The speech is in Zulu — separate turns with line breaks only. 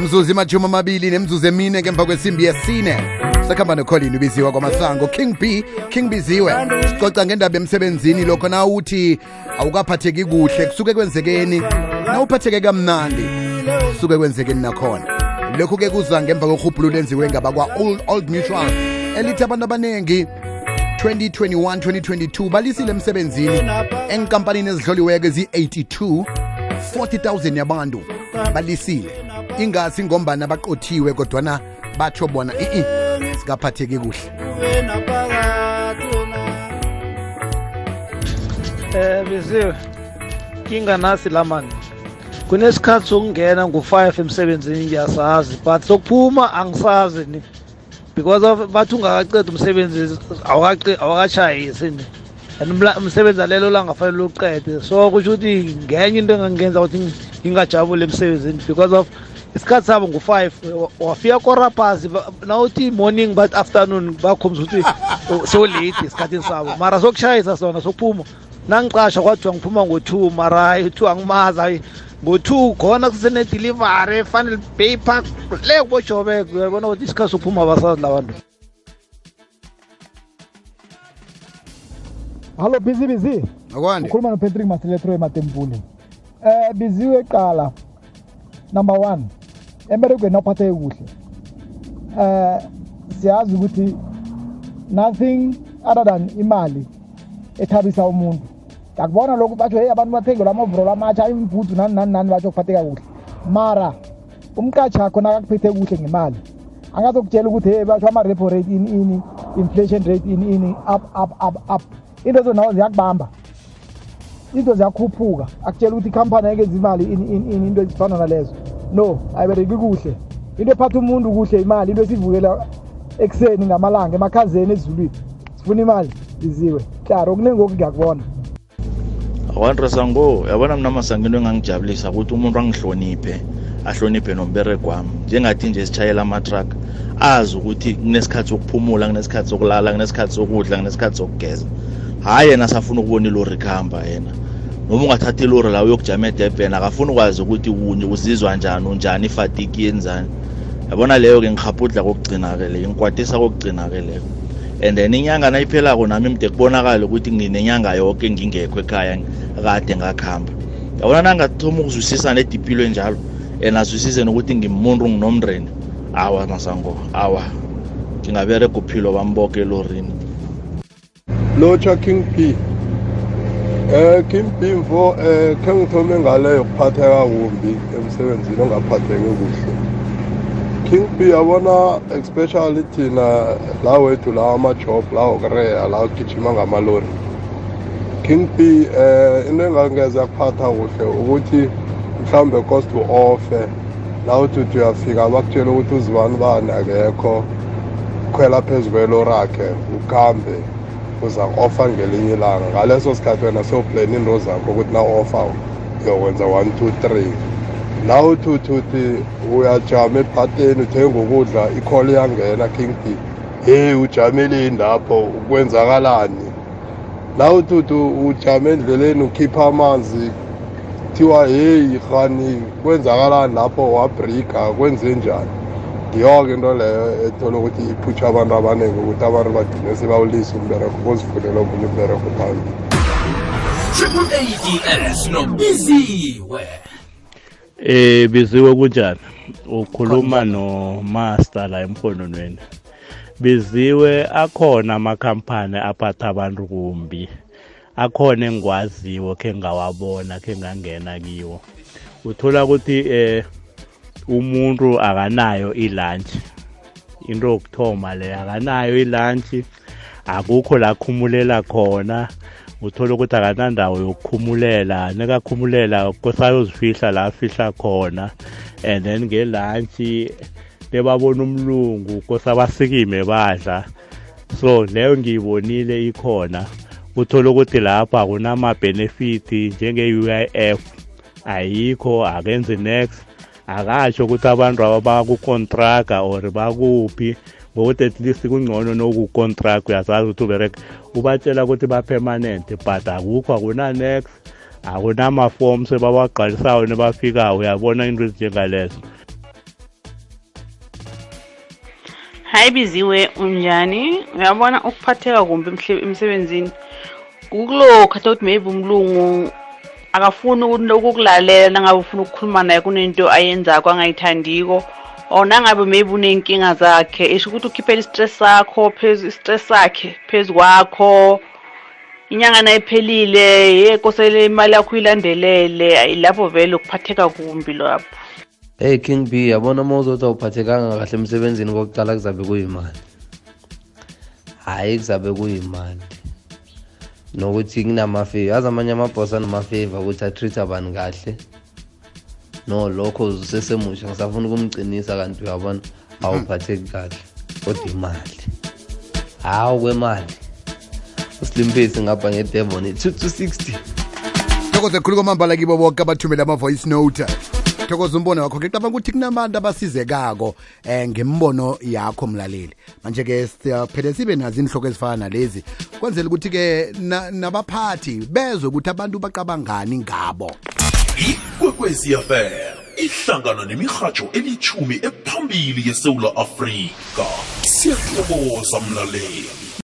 mzuzu imajumi amabili nemzuzu emine ngemva kwesimbi yesine. Sakuhamba nocolin ubiziwa kwamasango. King b king biziwe. Sicoca ngendaba emsebenzini lokho na uthi awukaphatheki kuhle kusuke kwenzekeni na uphatheke kamnandi kusuke kwenzekeni nakhona. Lokhu-ke kuza ngemva kwerhubhululo lenziwe ngabakwa-old old mutual elithi abantu abaningi 2021-2022 balisile emsebenzini enkampanini ezihloliweko ezi-82 40,000 yabantu balisile ingasi ngombana baqothiwe kodwana batsho bona ii sikaphatheki kuhle.
Eh biziwe kinga nasi la mani kunesikhathi sokungena ngu-5 emsebenzini ngiyasazi but sokuphuma angisazi ni because of bathi ungakaceda umsebenzi awukatshayisi ni. And umsebenzi alelo langafanele uqede so kusho ukuthi ngenye into engangenza ukuthi ngingajabuli emsebenzini because of isikhathi sabo ngu-five wafika korapasi nawuthi morning but afternoon bakhombisa ukuthi oh, so-late esikhathini sabo. Mara sokushayisa sona sokuphuma. Nangicasha kwathiwa ngiphuma ngo-two mara hayi two angimazi hayi ngo-two khona kusene-delivery fanele paper le kubojobeko uyabona ukuthi isikhathi sokuphuma abasazi labantu
hallo busy busy.
Akwande.
Ukhuluma nopatrick masiletro ematempule eh biziwe qala number one. Emberegweni awuphatheke kuhle. Eh siyazi ukuthi nothing other than imali ethabisa umuntu. Ngiyakubona lokhu batsho hey abantu bathenge lamavuro amatsha imibhudu nani nani nani batsho kuphatheka kuhle. Mara umqatshi akho nakakuphethe kuhle ngemali angazokutshela ukuthi hey batsho ama-repo rate ini ini inflation rate ini ini up up up up. Into zonawo ziyakubamba. Into ziyakhuphuka. Akutshela ukuthi ikhampani ayengenza imali ini ini ini into ezifana nalezo. No ayibereki kuhle. Into ephatha umuntu kuhle imali into esivukela ekuseni ngamalanga emakhazeni ezulwini. Sifuna imali iziwe. Klaro okuningi oku ngiyakubona
awandresango yabona mna masango into engangijabulisa ukuthi umuntu angihloniphe ahloniphe nomberego wami. Njengathi nje sitshayela amatraka azi ukuthi kunesikhathi sokuphumula kunesikhathi sokulala kunesikhathi sokudla kunesikhathi sokugeza. Hhayi yena asafuna ukubona ilori kuhamba yena. Noma ungathatha ilori la uyokujama edebhen akafuni ukwazi ukuthi unye uzizwa njani unjani ifatiki yenzani. Yabona leyo-ke ngirhapudla kokugcina-ke leyo ngikwatisa kokugcina-ke leyo. And then inyanga nayiphelako nami mde kubonakale ukuthi nginenyanga yoke ngingekho ekhaya kade ngakuhamba yabona nangathoma ukuzwisisa nedipilo enjalo and azwisise nokuthi ngimuntu nginomndeni. Awa masango awa. Ngingaberega uphilo bami boke elorini.
Lotsha king p. eh king p mfo eh khe ngithome ngaleyo kuphatheka kumbi emsebenzini ongaphatheki kuhle. King p yabona especially thina la wethu lawa ama-job la okureya la ogijima ngamalori. King p eh into engangeza kuphatha kuhle ukuthi mhlawumbe cost u-offe la uthi uthi uyafika bakutshela ukuthi uzibani bani akekho. Khwela phezu kwelorakhe ukhambe. Uza ku-offa ngelinye ilanga. Ngaleso sikhathi wena sewuplane into zakho ukuthi na-offa uyokwenza one two three. La uthi uthi uthi uyajama ephateni uthenga ukudla ikholi iyangena king p heyi ujameleni lapho kwenzakalani? La uthi uthi ujame endleleni ukhipha amanzi kuthiwa heyi hani kwenzakalani lapho? Wabrika kwenze njani ngiyo-ke into leyo ethola ukuthi iphutsha abantu abaningi ukuthi abantu bagcine sebawulisa umbereko bozifunela omunye umbereko phambili
ADS nobiziwe.
Eh biziwe kunjani? Ukhuluma no Master la emkhononweni. Biziwe akhona amakhampani aphatha abantu kumbi. Akhona engikwaziwo khe ngawabona khe ngangena kiwo. Uthola ukuthi eh umuntu akanayo ilunch. Into yokuthoma le akanayo ilunch. Akukho la khumulela khona. uthola ukuthi akanandawo yokukhumulela nekakhumulela kosayozifihla la afihla khona and then ngelunch lebabona umlungu kosabasikime badla so leyo ngiyibonile ikhona uthola ukuthi lapha kunama-benefit njenge-UIF ayikho akenzi next akasho ukuthi abantu aba bakukontraga or bakuphi ngokuthi at least kungcono nokukontract uyazazi ukuthi ubereka ubatshela ukuthi ba-permanent but akukho akuna-nex akunama-forms ebabagqalisayo nebafikayo uyabona into ezinjengalezo.
Hayi biziwe unjani? Uyabona ukuphatheka kumbi emsebenzini. Kukulokhu khatha ukuthi maybe umlungu akafuni uku- ukukulalela nangabe ufuna ukukhuluma naye kunento ayenzako angayithandiko or nangabe maybe uney'nkinga zakhe isho ukuthi ukhiphela i-stress sakho phezu i-stress sakhe phezu kwakho. Inyanga nayiphelile ye kosele imali yakho uyilandelele lapho vele ukuphatheka kumbi lapho.
Hey king b yabona uma uzothi awuphathekanga kahle emsebenzini kokuqala kuzabe kuyimali. Hhayi kuzabe kuyimali. Nokuthi kunamafeva azi amanye amabhosi anamafeva ukuthi atreat abantu kahle. No lokho usesemusha ngisafuna ukumcinisa kanti uyabona awuphatheki kahle kodwa imali. Hawu kwemali. Usilimpesi ngapha ngedevon 2 to 60
thokoze khulu kwamambala kibo bonke abathumela ama-voice note. Thokoza umbono wakho ngicabanga ukuthi kunabantu abasizekako eh ngembono yakho mlaleli. Manje-ke siyaphele sibe nazo inhloko ezifana nalezi. Kwenzela ukuthi-ke nabaphathi bezwe ukuthi abantu baqabangani ngabo.
Ikwekwezfm ihlangana nemirhatsho elithumi ephambili yesewula afrika. Siyathokoza mlaleli